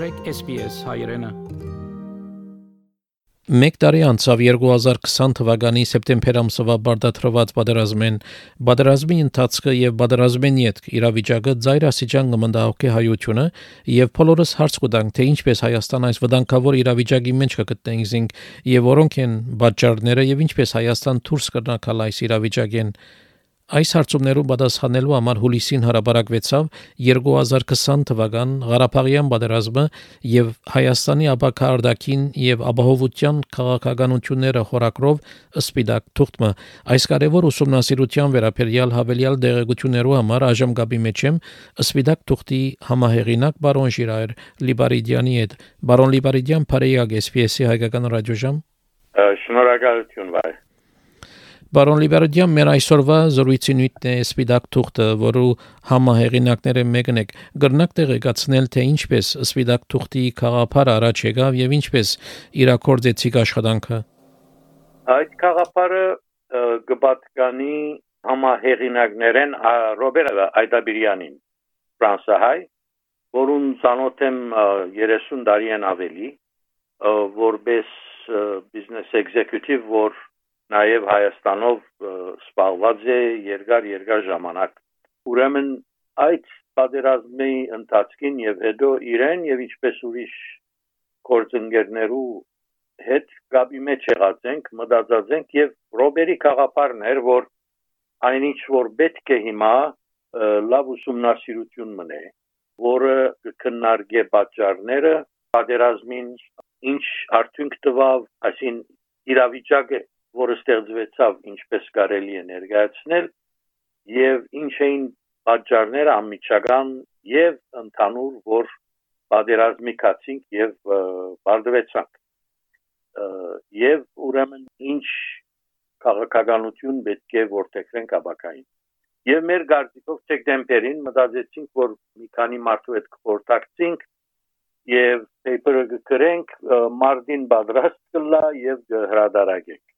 մտրեք SPS հայրենը։ Մեկ տարի անցավ 2020 թվականի սեպտեմբեր ամսվա բարդաթրված պատերազմեն, պատերազմի ընթացքը եւ պատերազմեն յետք իրավիճակը ծայրասիջան կմնդահոգի հայությունը եւ բոլորս հարց կտանք թե ինչպես Հայաստան այս վտանգավոր իրավիճակի մեջ կգտնենք եւ որոնք են պատճառները եւ ինչպես Հայաստան դուրս կրնակալ այս իրավիճակեն Այս հարցումներու պատասխանելու համար հուլիսին հրապարակվեցավ 2020 թվական Ղարաբաղյան պատերազմը եւ Հայաստանի ապակարդակին եւ ապահովության քաղաքականությունները խորակրով սպիդակ թուղթը այս կարևոր ուսումնասիրության վերաբերյալ հավելյալ դեղեցություններու համար այժմ գաբի մեջ եմ սպիդակ թուղթի համահեղինակ բարոն Ժիրայր Լիբարիդյանի հետ բարոն Լիբարիդյան Փարեյագ SPS-ի հայկական ռադիոժամ Շնորհակալություն վայ Բարոն Լիբերդյան, մեր այսօրվա զրույցի նույնն է Սպիդակ թուղթը, որը համահեղինակները մեկն է։ Գրնակ տեղեկացնել, թե ինչպես Սպիդակ թուղթի խաղապարը առաջ եկավ եւ ինչպես իրակորձեցիք աշխատանքը։ Այդ խաղապարը գբատկանի համահեղինակներեն Ռոբերտ Այդաբիրյանին ֆրանսահայ, որուն ցանոթ եմ 30 տարի են ավելի, որպես բիզնես էկզեկյուտիվ, որ նաև Հայաստանով սպառված է երկար երկար ժամանակ։ Ուրեմն այդ պատերազմի ընթացքին եւ հետո իրեն եւ ինչպես ուրիշ կորցընկերներու հետ գաբի մեջ եղած ենք, մտածած ենք եւ Ռոբերի խաղապարն էր, որ այնինչ որ պետք է հիմա լավ ուսումնասիրություն մնե, որը կքննարկե պատճառները պատերազմին ինչ արդյունք տվավ, այսին իրավիճակը որը ստեղծվեցավ ինչպես կարելի է ներկայացնել եւ ինչ էին պատճառները անմիջական եւ ընդհանուր որ պատերազմի կացինք եւ բարդվեցանք եւ ուրեմն ինչ քաղաքականություն պետք է որտեղենք աբակային եւ մեր գարտիկով սեպտեմբերին մտածեցինք որ մի քանի մարդու հետ կխորտակցենք եւ paper-ը գրենք մարտին պատրաստ կլա եւ հրադարագենք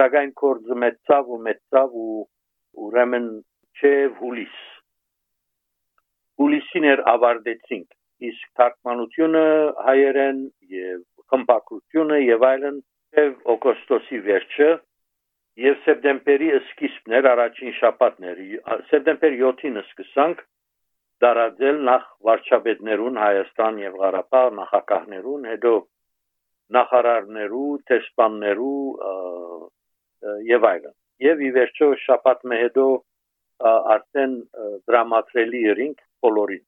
սակայն կորձը մեծավ ու մեծավ ու ուրեմն չէ հուլիս հուլիսին էր ավարտեցինք իսկ թարգմանությունը հայերեն եւ խմբակրությունը եւ այլն եւ օգոստոսի վերջը եւ սեպտեմբերի սկիզբն էր առաջին շաբաթներ սեպտեմբեր 7-ին սկսանք դարաձել նախ վարչապետներուն Հայաստան եւ Ղարաբաղ նախագահներուն հետո նախարարներու, տեսփաններու, եւ այլն։ Եվ ի վերջո շաբաթը հետո արդեն դրամատրելի երինք բոլորին։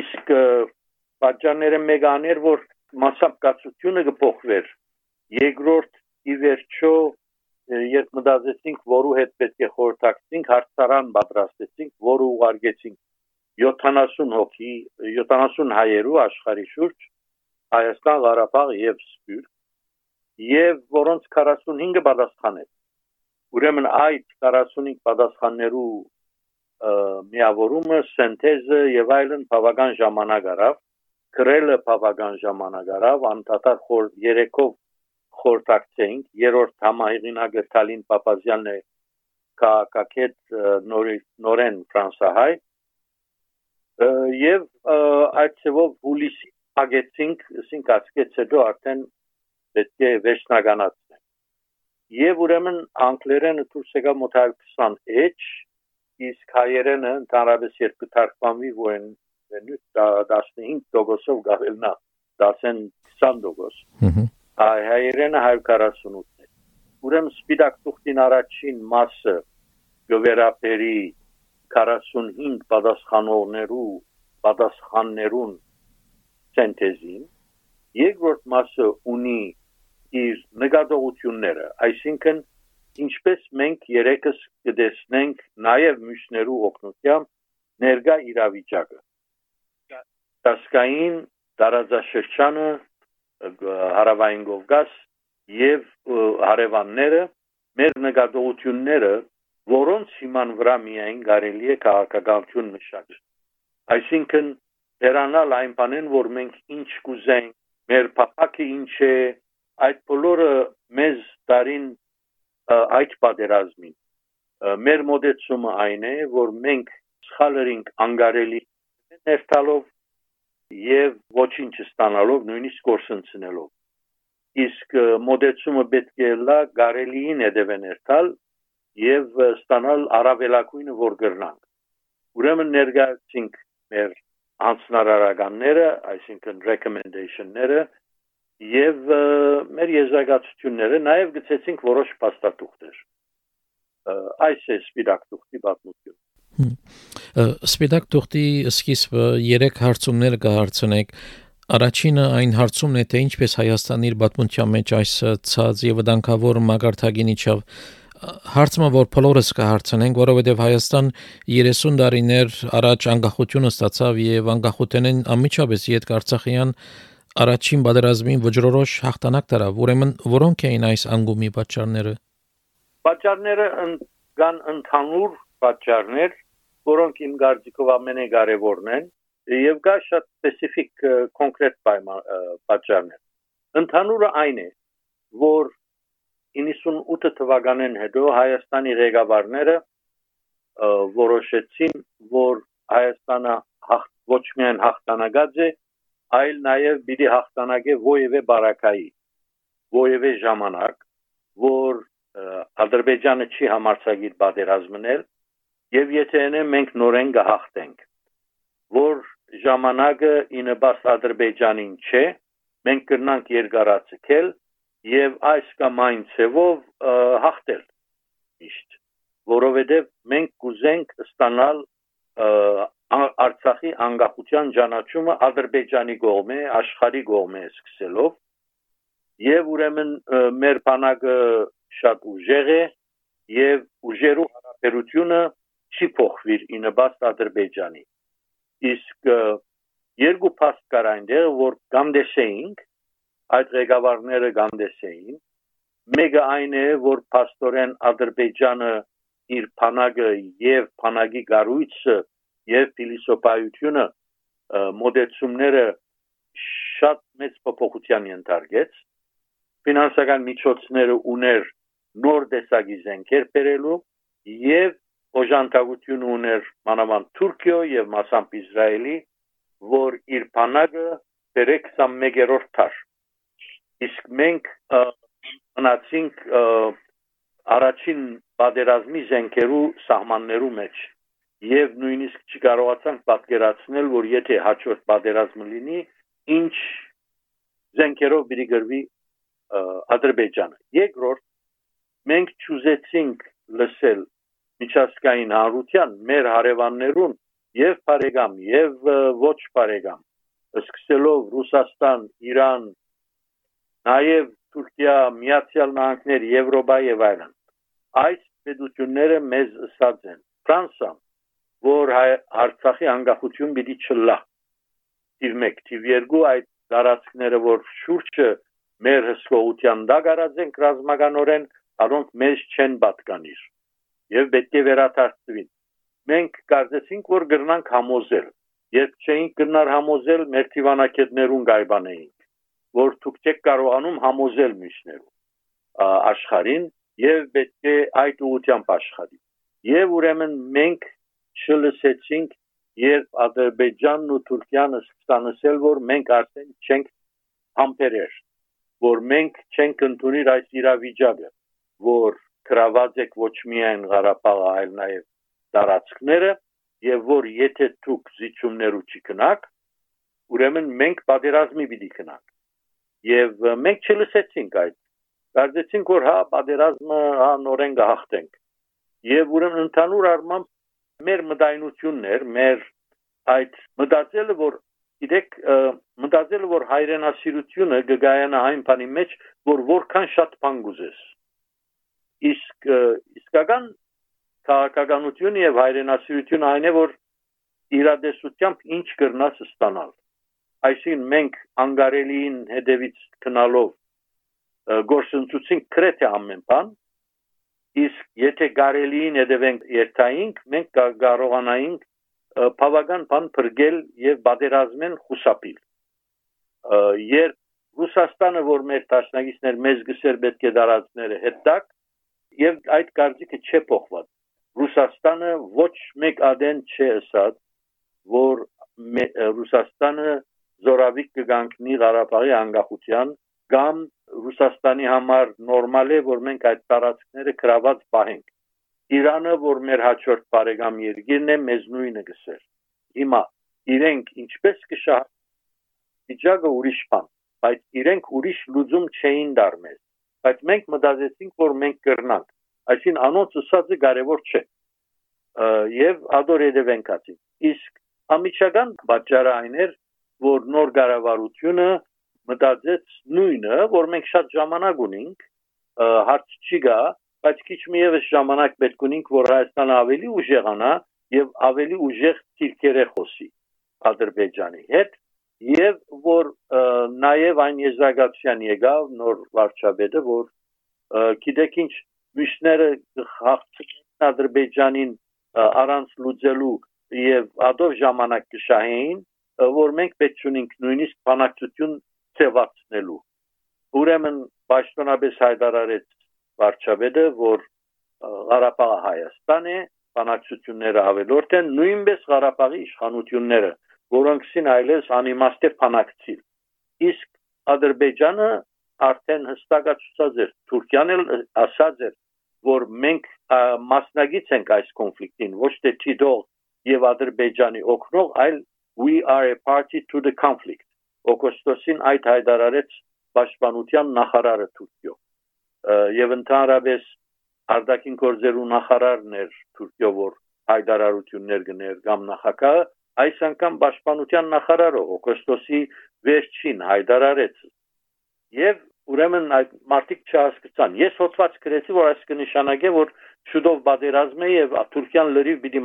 Իսկ պատճառները մեգաներ, որ մասսապկացությունը կփոխվեր։ Երկրորդ ի վերջո երբ մտածեցինք, որու հետ պետք է խորհրդակցենք, հարցարան պատրաստեցինք, որը ուղարկեցինք 70 հոգի, 70 հայերու աշխարհի շուրջ Հայաստան, Ղարաբաղ եւ Սփյուռք եւ որոնց 45-ը պատասխանել։ Ուրեմն այդ 45 պատասխաններու միավորումը, սինթեզը եւ այլն բավական ժամանակ արավ, գրելը բավական ժամանակ արավ, անդադար խոր երեքով խորտակցեինք, երրորդ համահեղինակը Թալին Պապազյանն է կակակետ նորեն ֆրանսահայ եւ այդ ծավալ հուլիսի ագեցինք, ասինք ասկեց հետո արդեն պետք է վերջնականացնել։ Եւ ուրեմն անգլերենը դուրս եկավ մոտ 120 էջ, իսկ հայերենը ընդհանրապես երկու թարգմանվի որն 15%-ով գավելնա 10-20%։ Հայերենը 148 է։ Ուրեմն սպիտակ թուղթին առաջին մասը գվերապերի 45 պատասխանողներու պատասխաններուն սինթեզին երկրորդ մասը ունի իր նկատողությունները, այսինքն ինչպես մենք երեքս կդեսնենք նաև մյուսներու օգնությամբ ներկա իրավիճակը։ Տասկային տարածաշրջանը հարավային Կովկաս եւ հարևանները մեր նկատողությունները, որոնց հիման վրա միայն կարելի է քաղաքականություն մշակել։ Այսինքն դրանալ այն բանեն, որ մենք ինչ կուզենք, մեր փապակը ինչ է, այդ բոլորը մեզ դարին այդ պատերազմին մեր մոդեցումը այն է որ մենք սխալերինք անգարելի ներտալով եւ ոչինչ ստանալով նույնիսկ կորսնցնելով իսկ մոդեցումը պետք է լա գարելիին հետևեներ տալ եւ ստանալ առավելակույնը որ գրնանք ուրեմն ներկայացինք մեր անձնարարականները այսինքն recommendation-ները եւ մեր եզրակացությունները նաեւ գցեցինք որոշ փաստաթուղթեր այս է սպիրակ թուղթի պատմությունը սպիրակ թուղթի սկիզբը 3 հարցումներ կհարցնեք Առաջինը այն հարցումն է, թե ինչպես Հայաստանի իր պատմության մեջ այս ցած եւ վտանգավոր մագարտագին իջավ հարցը որ բոլորս կհարցնենք, որովհետև Հայաստան 30 տարիներ առաջ անկախությունը ստացավ եւ անկախութենեն անմիջապես իդ Արցախյան Առաջին բادرազմին վճռորոշ հաղթանակ տարավ, ուրեմն որոնք էին այս անգումի պատճառները։ Պատճառները կան ընդհանուր պատճառներ, որոնք իմ կարծիքով ամենակարևորն են, եւ կա շատ սպეციფიկ կոնկրետ պատճառներ։ Ընդհանուրը այն է, որ 98 թվականին հետո Հայաստանի ղեկավարները որոշեցին, որ Հայաստանը ոչ միայն հաղթանակած է, այլ նաև պիտի հաղթանակե ովևէ բարակայի, ովևէ ժամանակ, որ Ադրբեջանը չի համարցակիր պատերազմնել եւ եթե այնը մենք նորեն կհաղթենք, որ ժամանակը ինը բաց Ադրբեջանին չէ, մենք կրնանք երկարացնել եւ այս կամ այն ցևով հաղթել միշտ որովհետեւ մենք կուզենք ստանալ Արցախի անկախության ճանաչումը Ադրբեջանի կողմ է, աշխարհի կողմ է սկսելով եւ ուրեմն մեր բանակը շատ ուժեղ է եւ ուժերու հարաբերությունը չի փոխվիր ի նպաստ Ադրբեջանի։ Իսկ երկու փաստկար այնտեղ, որ գամդեսեինք, այդ ղեկավարները գամդեսեին, մեկը այն է, որ փաստորեն Ադրբեջանը իր փանակը եւ փանակի գառույցը եւ փիլիսոփայությունը մոդեցումները շատ մեծ փոփոխության ենթարկեց ֆինանսական միջոցները ուներ նոր տեսակի զենքեր բերելու եւ օժանդակություն ուներ մանավանդ Թուրքիո եւ մասամբ Իսրայելի որ իր փանագը բերեք 21-րդ թար իսկ մենք մնացինք առաջին պատերազմի զենքերու սահմաններու մեջ եւ նույնիսկ չկարողացանք պատկերացնել որ եթե հաջորդ պատերազմը լինի ինչ զենքերով պիտի գրվի ադրբեջանը երկրորդ մենք ճուզեցինք լսել միջազգային հանրության մեր հարևաններուն եւ բարեկամ եւ ոչ բարեկամ սկսելով Ռուսաստան, Իրան, նաև Թուրքիա, Միացյալ Նահանգներ, Եվրոպա եւ այլն։ Այս պետությունները մեզ ըսած են։ Ֆրանսան, որ Արցախի անկախություն պիտի չլա։ Թիվ 1, թիվ 2 այդ դարածքները, որ շուրջը մեր հսկողության դագարած են ռազմականորեն, առոնք մեզ չեն պատկանիր եւ պետք է վերաթարցվին։ Մենք կարծեցինք, որ գրնանք համոզել։ Երբ չէինք գնար համոզել, մեր թիվանակետներուն գայբանեին որ դուք չեք կարողանում համոզել միշներու աշխարհին եւ պետք է այդ ուղությամբ աշխարհի եւ ուրեմն մենք չլսեցինք երբ Ադրբեջանն ու Թուրքիան ստանացել որ մենք արդեն չենք համբերեր որ մենք չենք ընդունիր այս իրավիճակը որ գրաված եք ոչ միայն Ղարաբաղը այլ նաև տարածքները եւ որ եթե դուք զիջումներու չկնաք ուրեմն մենք պատերազմի պիտի կնանք եւ մենք չլսեցինք այդ կարծեցինք որ հա պատերազմը հա նորեն կհաղթենք եւ ուրեմն ընդհանուր առմամբ մեր մտայնությունն էր մեր այդ մտածելը որ գիտեք մտածելը որ հայրենասիրությունը գգայանա այն բանի մեջ որ որքան շատ բան գուզես իսկ իսկական քաղաքականությունը եւ հայրենասիրությունը այն է որ իրադեսությամբ ինչ կրնաս ստանալ այսին մենք անգարելիին հետևից քնալով գործընծուցին քրեթե ամեն բան Իսկ եթե գարելիին հետևենք երթայինք, մենք կարողանայինք բավական բան բրգել եւ բادرազմեն խուսափիլ։ Երբ Ռուսաստանը, որ մեր տաշնակիցներ մեզ գսեր պետք է դարածները հետտակ եւ այդ կարծիքը չէ փոխված։ Ռուսաստանը ոչ մեկ ադեն չէ ասած, որ Ռուսաստանը զորավիկ կգանքնի Ղարաբաղի անկախության կամ Ռուսաստանի համար նորմալ է որ մենք այդ տարածքները գրաված պահենք Իրանը որ մեր հաջորդ բարեկամ երկիրն է մեզ նույնը գսեր հիմա իրենք ինչպես կշահ վիճակը ուրիշ բան բայց իրենք ուրիշ լուծում չէին դարմել բայց մենք մտածեցինք որ մենք կրնանք այսին անոնց ուսածը կարևոր չէ եւ ադոր եդևենքացի իսկ ամիջական պատճառը այն էր որ նոր կառավարությունը մտածեց նույնը որ մենք շատ ժամանակ ունենք հարց չի գա բայց քիչ միևս ժամանակ պետք ունենք որ Հայաստանը ավելի ուժեղանա եւ ավելի ուժեղ թիրքերը խոսի Ադրբեջանի հետ եւ որ նաեւ այն եզրակացության եկավ նոր վարչապետը որ գիտեք ինչ միշները հաղթին Ադրբեջանին առանց լուծելու եւ ադով ժամանակ կշահեին որ մենք պետք ունենք նույնիսկ բանակցություն ծեվացնելու ուրեմն պաշտոնապես հայտարարեց վարչապետը որ Ղարաբաղը Հայաստան է բանակցությունները ավելորդ են նույնպես Ղարաբաղի իշխանությունները որոնքին այլես անիմաստ է բանակցիլ իսկ Ադրբեջանը արդեն հստակացուցած էր Թուրքիան էլ ասած էր որ մենք մասնագից ենք այս կոնֆլիկտին ոչ թե Թիդող եւ Ադրբեջանի օկնող այլ we are a party to the conflict օգոստոսին այդ հայտարարեց պաշտպանության նախարարը Թուրքիո եւ ընդհանրապես արդակին գործերու նախարարն էր Թուրքիո որ հայտարարություններ գներ կամ նախակահը այս անգամ պաշտպանության նախարարը օգոստոսի վերջին հայտարարեց եւ ուրեմն այդ մարտիկ չհասկացան ես հոդված գրեցի որ այս կնշանակե որ շուտով բادرազմ է եւ Թուրքիան լրիվ պիտի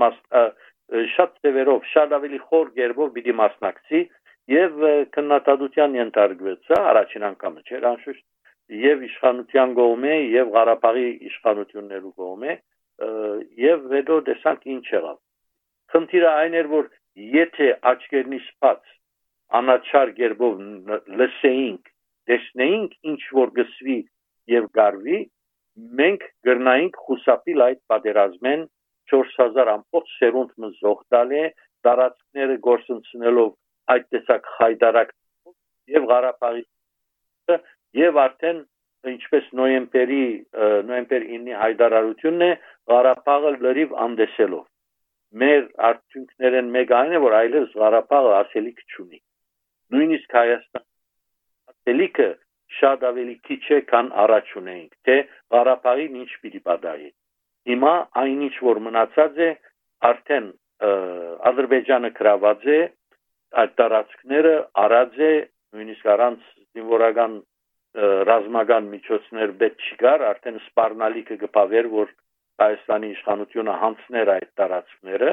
շատ ծևերով շատ ավելի խոր գերբով պիտի մասնակցի մաս եւ քննադատության ենթարկվեց առաջին անգամը չէր անշուշտ եւ իշխանության կողմէ եւ Ղարաբաղի իշխանություններու կողմէ եւ հետո տեսանք ինչ եղավ խնդիրը այն էր որ եթե աչքերնի սպած անաչար գերբով լսեինք տեսնեինք ինչ որ գսվի եւ գարվի մենք գրնայինք խուսափիլ այդ պատերազմեն 4000 ամբողջ սերունդ մզող տալ է տարածքները գործընծնելով այդ տեսակ հայդարակ եւ Ղարաբաղի եւ արդեն ինչպես նոյեմբերի նոյեմբեր 9-ի հայդարարությունն է Ղարաբաղը լրիվ անդեսելով մեր արդյունքներն մեկ այն է որ այլևս Ղարաբաղը ասելիք չունի նույնիսկ Հայաստան ասելիքը շատ ավելի քիչ է, քան առաջ ունեինք, թե Ղարաբաղին ինչ պիտի պատահի։ Հիմա այնինչ որ մնացած է, արդեն Ադրբեջանը գրաված է, այդ տարածքները արած է, նույնիսկ առանց զինվորական ռազմական միջոցներ պետք չկար, արդեն սպառնալիքը գպավեր, որ Հայաստանի իշխանությունը հանցներ այդ տարածքները։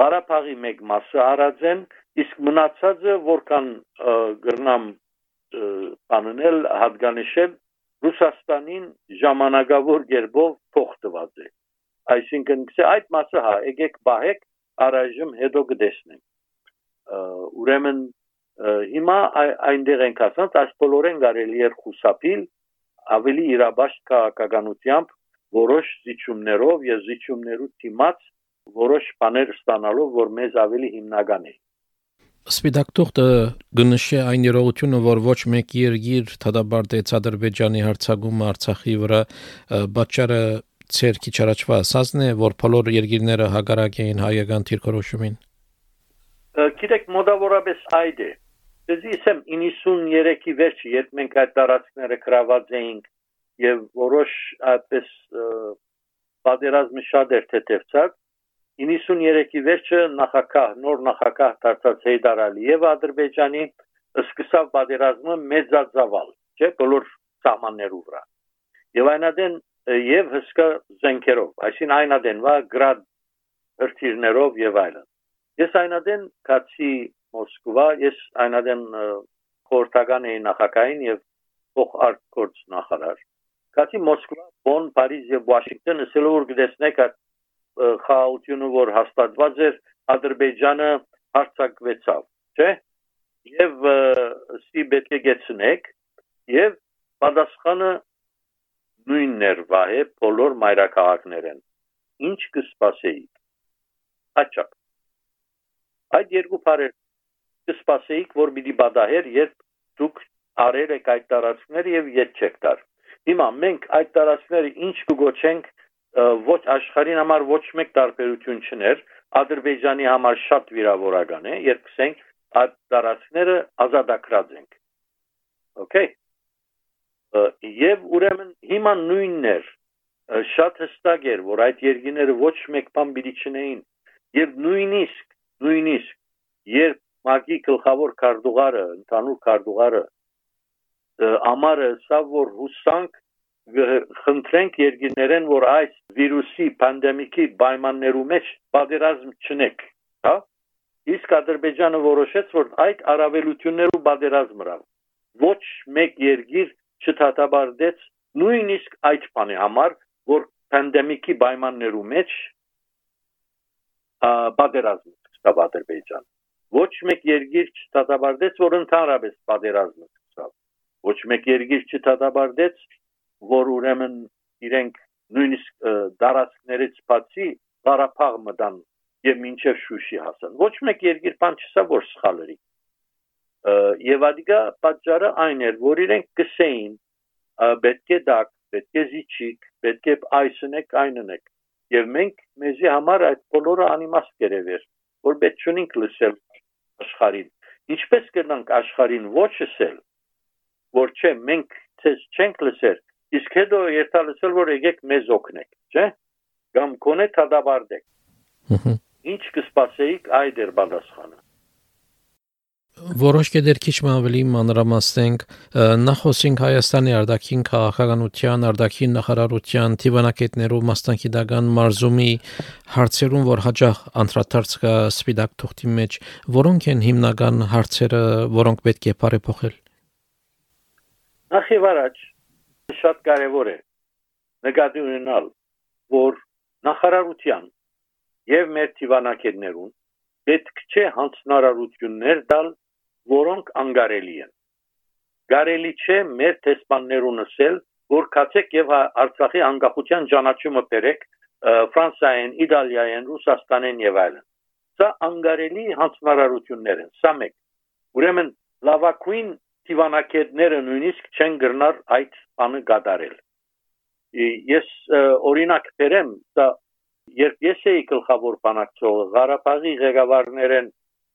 Ղարաբաղի մեկ մասը արած են, իսկ մնացածը որքան գրնամ անունել հատկանիշել Ռուսաստանին ժամանակավոր երբով փող տված է այսինքն այդ մասը հա եկեք բահեք առայժմ հետո կտեսնենք ուրեմն հիմա այնտեղ ենք ասած այս բոլորեն կարելի է խուսափիլ ավելի իրաբաշտ քաղաքականությամբ որոշ զիջումներով եւ զիջումներու դիմաց որոշ բաներ ստանալով որ մեզ ավելի հիմնական է Սպիտակ թուղթը գնշե այն երողությունը, որ ոչ մեկ երկիր թադաբարտեց Ադրբեջանի հարցակումը Արցախի վրա պատճառը ցեր քիչ առաջվա ասածն է, որ բոլոր երկիրները հագարակ էին հայական թիրքորոշումին։ Գիտեք, մոտավորապես այդ է։ Դեզի ասեմ 93-ի վերջը, երբ մենք այդ տարածքները գրաված էինք եւ որոշ այդպես պատերազմը շատ էր թեթևցած, 93-ի վերջը նախակահ նոր նախակահ դարձած Հեյդար Ալիևը Ադրբեջանի սկսավ պատերազմը մեծածավալ, չէ, բոլոր սահմաններու վրա։ Եվ այնադեն եւ հսկա զենքերով, այսին այնադեն վա գրադ հրթիռներով եւ այլն։ Ես այնադեն կացի Մոսկվա, ես այնադեն խորհրդական էի նախակային եւ փոխ արտգործ նախարար։ Կացի Մոսկվա, Բոն, Փարիզ եւ Վաշինգտոն, ասելով որ գտեսնեք խաղաղությունը, որ հաստատված էր, Ադրբեջանը հարցակվեցավ, չէ՞։ Եվ սի պետք է գեցնեք եւ պատասխանը նույնն էր վահե բոլոր մայրաքաղաքներեն։ Ինչ կսպասեիք։ Աչափ։ Այդ երկու բարեր կսպասեիք, որ պիտի բադահեր, երբ դուք արել եք այդ տարածքները եւ յետ չեք տար։ Հիմա մենք այդ տարածքները ինչ կգոչենք ոչ աշխարհին համար ոչ մեկ տարբերություն չներ, Ադրբեջանի համար շատ վիրավորական է, երբ կսենք այդ տարածքները ազատագրած ենք։ Okay։ Եվ ուրեմն հիմա նույնն էր շատ հստակ էր, որ այդ երկիները ոչ մեկ բան պիտի չնեին եւ նույնիսկ նույնիսկ երբ ՄԱԿ-ի գլխավոր քարտուղարը, ընդհանուր քարտուղարը ամառը սա որ հուսանք խնդրենք երկիներեն որ այս վիրուսի պանդեմիկի պայմաններու մեջ պատերազմ չնեք, հա? Իսկ Ադրբեջանը որոշեց որ այդ արավելություններու պատերազմ հրավ։ Ոչ մեկ երկիր չթաթաբարդեց նույնիսկ այդ բանի համար, որ պանդեմիկի պայմաններու մեջ պատերազմ սկսավ Ադրբեջան։ Ոչ մեկ երկիր չթաթաբարդեց, որ ընդհանրապես պատերազմ սկսավ։ Ոչ մեկ երկիր չթաթաբարդեց, որ ուրեմն իրենք նույնիսկ դարածքներից բացի Ղարաբաղ մտան եւ մինչեւ Շուշի հասան։ Ոչ մեկ երկիր բան չսա որ սխալերի։ Եվ ադիգա պատճառը այն էր, որ իրենք կսեին պետք է դակ, պետք է զիջիկ, պետք է այսնեք, այննեք։ Եվ մենք մեզի համար այդ բոլորը անիմաստ կերևեր, որ պետք չունենք լսել աշխարհին։ Ինչպես կնանք աշխարհին ոչ լսել, որ չէ մենք ցես չենք լսել, իսկ հետո երթա լսել, որ եկեք մեզ օգնեք, չէ՞։ Կամ կոնե թադաբարդեք։ Ինչ կսպասեիք այդ էր պատասխանը։ Որոշ կետեր քիչ ավելի մանրամասնենք նախոսինք Հայաստանի արտաքին քաղաքականության, արտաքին նախարարության, թիվանակետներով մասնակիտական մարզումի հարցերուն, որ հաջող անդրադարձ կա սպիդակ թուղթի մեջ, որոնք են հիմնական հարցերը, որոնք պետք է բարեփոխել։ Նախ եւ առաջ շատ կարեւոր է նկատի ունենալ, որ նախարարության եւ մեր թիվանակետներուն պետք չէ հանցնարարություններ տալ որոնք անկարելի են։ Կարելի չէ մեր տեսփաններուն ասել, որ կացեք եւ Արցախի անկախության ճանաչումը բերեք Ֆրանսիայեն, Իտալիայեն, Ռուսաստանեն եւ այլն։ Սա անկարելի հանցնարարություններ են։ Սա մեկ։ Ուրեմն լավակույն դիվանակետները նույնիսկ չեն գրնար այդ բանը գադարել։ Ես օրինակ բերեմ, դա երբ ես էի գլխավոր բանակցողը Ղարաբաղի ղեկավարներեն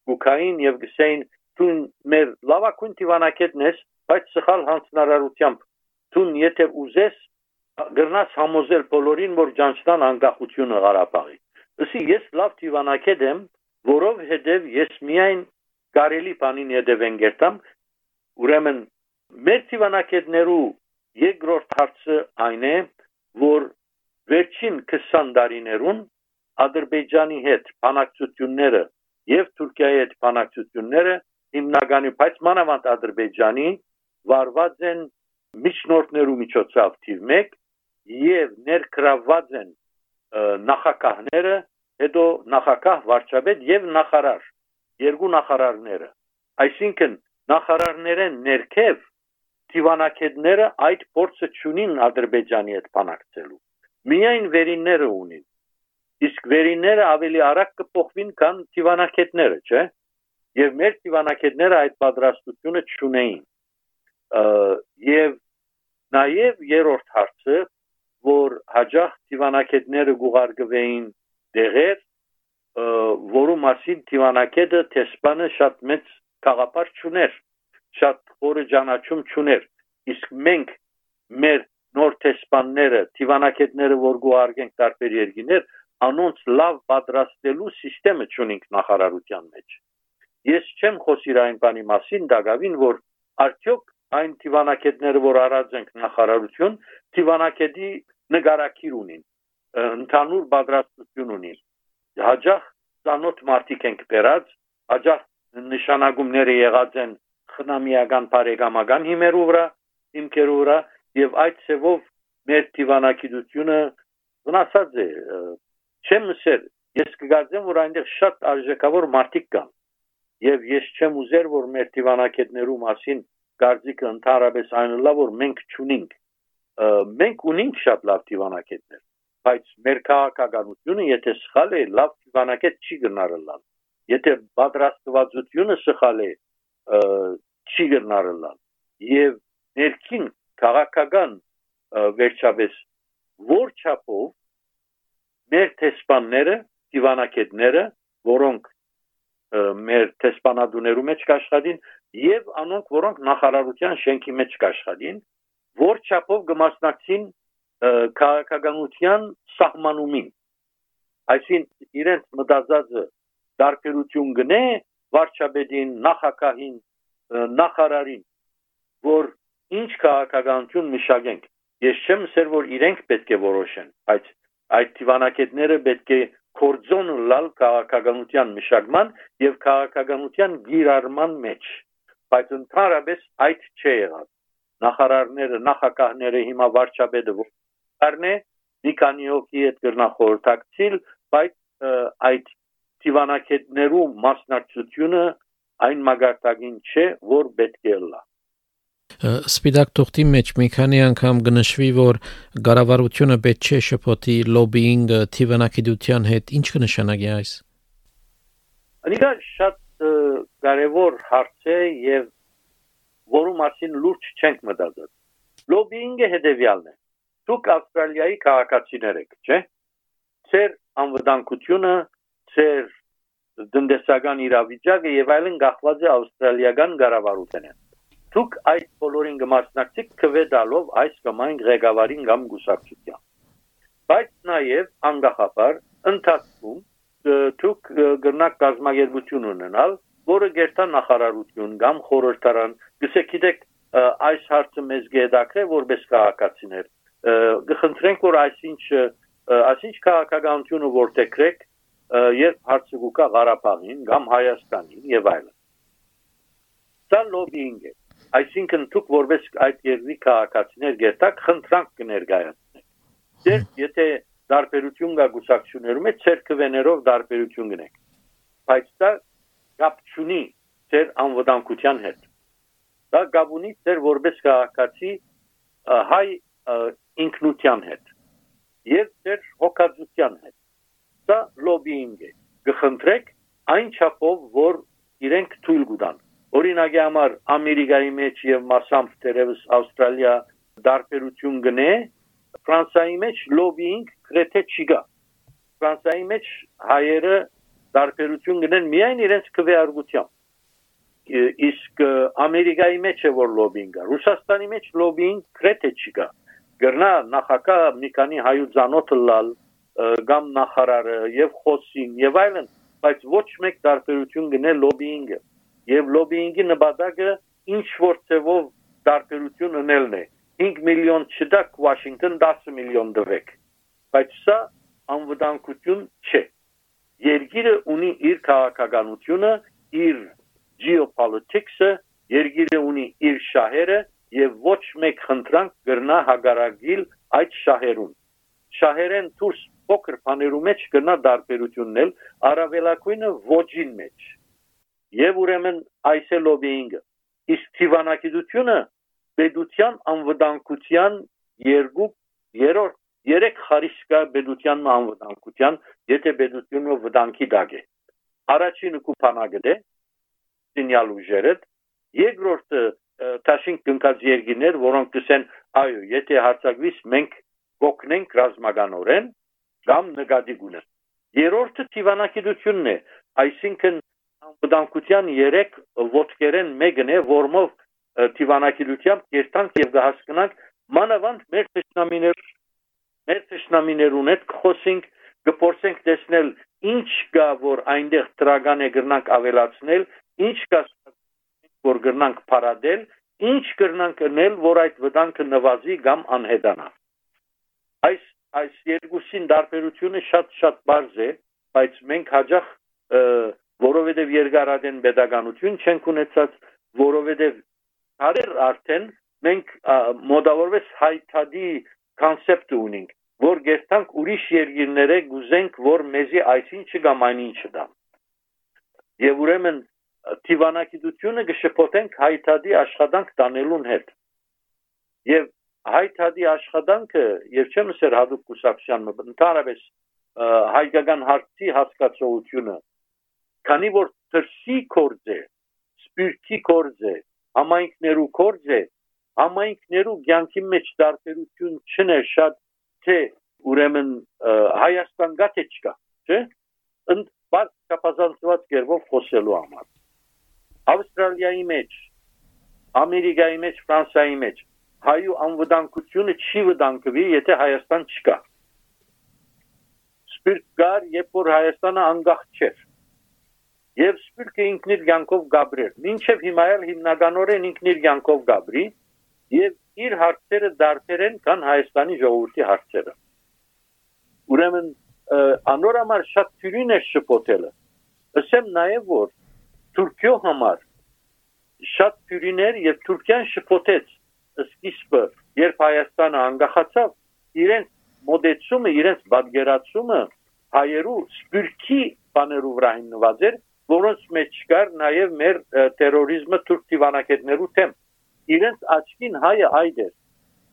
գուքային եւ գսեին դուն մեր լավակույն դիվանակետն ես, բայց սխալ հանցնարարությամբ դուն եթե ուզես գրնաս համոզել բոլորին, որ ճանչնան անկախությունը Ղարաբաղի։ Ըսի ես լավ դիվանակետ եմ, որով հետև ես միայն կարելի բանին հետևեն գերտամ, ուրեմն մեր դիվանակետներու երկրորդ հարցը այն է, որ վերջին 20 տարիներուն Ադրբեջանի հետ բանակցությունները եւ Թուրքիայի հետ բանակցությունները հիմնականի, բայց մանավանդ Ադրբեջանի վարված են միջնորդներու միջոցով թիվ 1 եւ ներգրավված են նախակահները, հետո նախակահ վարչապետ եւ նախարար, երկու նախարարները։ Այսինքն նախարարներեն ներքև դիվանակետները այդ փորձը ճունին Ադրբեջանի հետ բանակցելու։ Միայն վերինները ունին։ Իսկ վերինները ավելի արագ կփոխվին, քան դիվանակետները, չէ՞ եւ մեր դիվանակետները այդ պատրաստությունը չունեին եւ նաեւ երրորդ հարցը որ հաջող դիվանակետները գուղարկվեին դեղեր որու մասին դիվանակետը տեսփանը շատ մեծ կաղապար չուներ շատ խորը ճանաչում չուներ իսկ մենք մեր նոր տեսփանները դիվանակետները որ գուղարկենք տարբեր երկիներ անոնց լավ պատրաստելու համակարգը չունենք նախարարության մեջ Ես չեմ խոսիր այն բանի մասին դակավին, որ արդյոք այն դիվանակետները, որ արած ենք նախարարություն, դիվանակետի նկարակիր ունին, ընդհանուր պատրաստություն ունին։ Հաջող ցանոթ մարտիկ ենք բերած, հաջող նշանակումները եղած են խնամիական բարեկամական հիմերու վրա, հիմքերու վրա եւ այդ ծևով մեր դիվանակիտությունը վնասած է չեմ ասել ես կգարձեմ որ այնտեղ շատ արժեքավոր մարտիկ կան եւ ես չեմ ուզեր որ մեր դիվանակետներու մասին գարձիկը ընդհանրապես այն լավ որ մենք ճունենք մենք ունենք շատ լավ դիվանակետներ բայց մեր քաղաքականությունը եթե սխալ է լավ դիվանակետ չի գնարել եթե պատրաստվածությունը սխալ է չի գնարելալ եւ ներքին քաղաքական վերջապես որ չափով մեր տեսփանները, դիվանագետները, որոնք մեր տեսփանադուներու մեջ կաշխատին եւ անոնք որոնք նախարարության շենքի մեջ կաշխատին, որ չափով կմասնակցին քաղաքականության սահմանումին այսինքն իրենց մտածածը դարբերություն գնե վարչապետին նախակահին նախարարին որ ինչ քաղաքականություն մշակենք ես չեմ ասել որ իրենք պետք է որոշեն բայց այդ դիվանագետները պետք է կորձոն լալ քաղաքականության մշակման եւ քաղաքականության գիրարման մեջ բայց ընդհանրապես այդ չէ եղած նախարարները նախակահները հիմա վարչապետը որն է մի քանի հոգի հետ գրնախորհրդակցիլ բայց այդ դիվանագետներու մասնակցությունը այն մագարտագին չէ որ պետք է լա Սպիտակ թուղթի մեջ մի քանի անգամ գնշվի, որ գարավարությունը պետք չէ շփոթի լոբինգը թիվանակիտության հետ, ինչ կնշանակի այս։ Անիկա շատ կարևոր հարց է եւ որու մասին լուրջ չենք մտածել։ Լոբինգը հետեւյալն է։ Դուք Ավստրալիայի քաղաքացիներ եք, չէ՞։ Ձեր անվտանգությունը, ձեր դնդեսական իրավիճակը եւ այլն գախված է ավստրալիական կառավարութենեն դուք այդ բոլորին կմասնակցեք քվեդալով այս կամ այն ղեկավարին կամ գուսակցության բայց նաև անգախաբար ընթացքում դուք գտնակ կազմակերպություն ունենալ որը գերտա նախարարություն կամ խորհրդարան գսեք գիտեք այս հարցը մեզ գեդակրե որպես քաղաքացիներ գխնդրենք որ այսինչ այսինչ քաղաքականությունը որտեքրեք երբ հարցը գուկա Ղարաբաղին կամ Հայաստանին եւ այլն սա լոբինգ է այսինքն դուք որպես այդ երկրի քաղաքացիներ գետակ խնդրանք կներկայացնեք դեր եթե դարբերություն կա գուսակցություններում մեջ ցերկվեներով դարբերություն գնեք բայց դա կապ չունի ձեր անվտանգության հետ դա կապ ունի ձեր որպես քաղաքացի հայ ինքնության հետ եւ ձեր հոգացության հետ դա լոբինգ է գխնդրեք այն չափով որ իրենք թույլ կտան Օրինակի համար Ամերիկայի մեջ եւ մասամբ դերևս Ավստրալիա դարբերություն գնե, Ֆրանսիայի մեջ լոբինգ գրեթե չկա։ Ֆրանսիայի մեջ հայերը դարբերություն գնեն միայն իրենց քվեարկությամբ։ Իսկ Ամերիկայի մեջ է որ լոբինգ կա։ Ռուսաստանի մեջ լոբինգ գրեթե չկա։ Գրնա նախակա մի քանի հայուց լալ կամ նախարարը եւ խոսին եւ այլն, բայց ոչ մեկ դարբերություն գնե լոբինգը եւ լոբինգի նպատակը ինչ որ ծևով դարբերություն ունելն է. 5 միլիոն չդակ Վաշինգտոն 10 միլիոն դվեք բայց սա անվտանգություն չէ երկիրը ունի իր քաղաքականությունը իր geopolitics-ը երկիրը ունի իր շահերը եւ ոչ մեկ խնդրանք գրնա հագարագիլ այդ շահերուն շահերեն դուրս փոքր բաներու մեջ կնա դարբերություննել արավելակույնը ոչին մեջ եւ ուրեմն այս է լոբինգը իսկ թիվանակիտությունը պետության անվտանգության երկու երրորդ երեք խարիսկա պետության անվտանգության եթե պետությունը վտանգի դակ է առաջինը կուփանագդ է սինյալ ուժերը երկրորդը տաշին կնկած երկիներ որոնք կսեն այո եթե հարցակվիս մենք կօգնենք ռազմականորեն կամ նկատի գունենք երրորդը թիվանակիտությունն է այսինքն անվտանգության 3 ոչկերեն մեկն է, որմով դիվանագիտությամբ կերտանք եւ կհասկանանք մանավանդ մեր ծշնամիներ մեր ծշնամիներուն հետ խոսենք, գործենք տեսնել ինչ կա, որ այնտեղ տրագան է գրնանք ավելացնել, ինչ կա, որ գրնանք փարադել, ինչ գրնանք անել, որ այդ վտանգը նվազի կամ անհետանա։ Այս այս երկուսին տարբերությունը շատ-շատ բարձ է, բայց մենք հաջող որովհետև երկարատեն pedagogiություն չենք ունեցած, որովհետև հարեր արդեն մենք մոդավորվես հայտադի կոնցեպտ ունենք, որ գերտանք ուրիշ երկիրները գուզենք, որ մեզի այսինչը կամ այնինչը դա։ Եվ ուրեմն դիվանագիտությունը գշփոթենք հայտադի աշխատանք տանելուն հետ։ Եվ հայտադի աշխատանքը եւ չեմ ասեր հadoop կուսակցության ընդհանրապես հայկական հարցի հասկացողությունը քանի որ թրսի կորձ է սպիրտի կորձ է համայնքներու կորձ է համայնքներու ցանկի մեջ դարբերություն չնե շատ թե ուրեմն Հայաստան գաթե չկա չէ ընդ բաց կապազանցված կերպով խոսելու համար Ավստրալիայի մեջ Ամերիկայի մեջ Ֆրանսիայի մեջ հայու անվտանգությունը չի վտանգվի եթե Հայաստան չկա Սպիրտ կար երբ որ Հայաստանը անկախ չէր եւ Սպիրկը ինքն իր ցանկով գաբրեր։ Մինչեւ հիմա էլ հիմնականորեն ինքն իր ցանկով գաբրի եւ իր հարցերը դարձերեն կան Հայաստանի ժողովրդի հարցերը։ Ուրեմն անոր համար շատ ծյուրին է շփոթելը։ Ասեմ նաեւ որ Թուրքիո համար շատ ծյուրիներ եւ Թուրքիան շփոթեց սկիզբը, երբ Հայաստանը անկախացավ իրենց մոդեցումը, իրենց բادرացումը հայերու Սպիրկի բաներով վրա հիմնված էր որոնց մեջ կար նաև մեր terrorizmը թուրք դիվանագետներու թեմ իրենց աչքին հայը այդ էր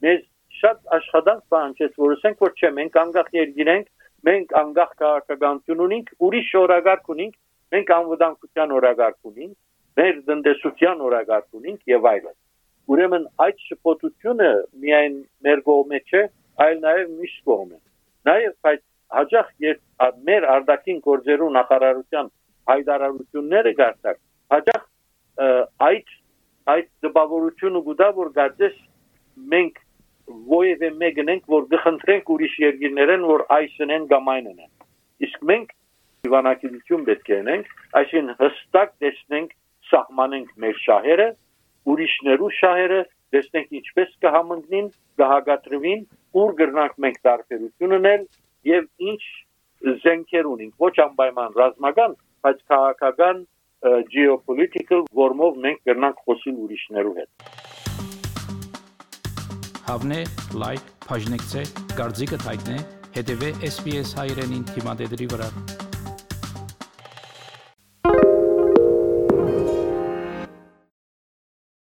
մեզ շատ աշխատանք բանջեց որ ասենք որ չէ մենք անկախ երկիրենք մենք անկախ քաղաքականություն ունենք ուրիշ օրագարկ ունենք մենք անվտանգության օրագարկ ունենք մեր տնտեսության օրագարկ ունենք եւ այլն ուրեմն այդ շփոթությունը միայն մեր կողմէ չէ այլ նաև միշտ կողմէ նաև այդ հաջող երբ մեր արդակին գործերու նախարարության հայտարարությունները գարտակ հաջող այդ այդ դպավորությունը գուտա որ գածես մենք ովևէ մեկնենք որ գխնդրենք ուրիշ երկիրներեն որ այսնեն կամ այնն են իսկ մենք դիվանագիտություն պետք է ունենք այսին հստակ տեսնենք սահմանենք մեր շահերը ուրիշներու շահերը տեսնենք ինչպես կհամընկնին կհագատրվին ուր գրնանք մենք տարբերություն ունել եւ ինչ զենքեր ունենք ոչ անպայման ռազմական բայց քաղաքական geopolitical որմով մենք կրնանք խոսիլ ուրիշներու հետ Հավնե լայք բաժնեկցե դարձիկը թայտնե հետեւե SPS հայրենին թիմադեդի վրա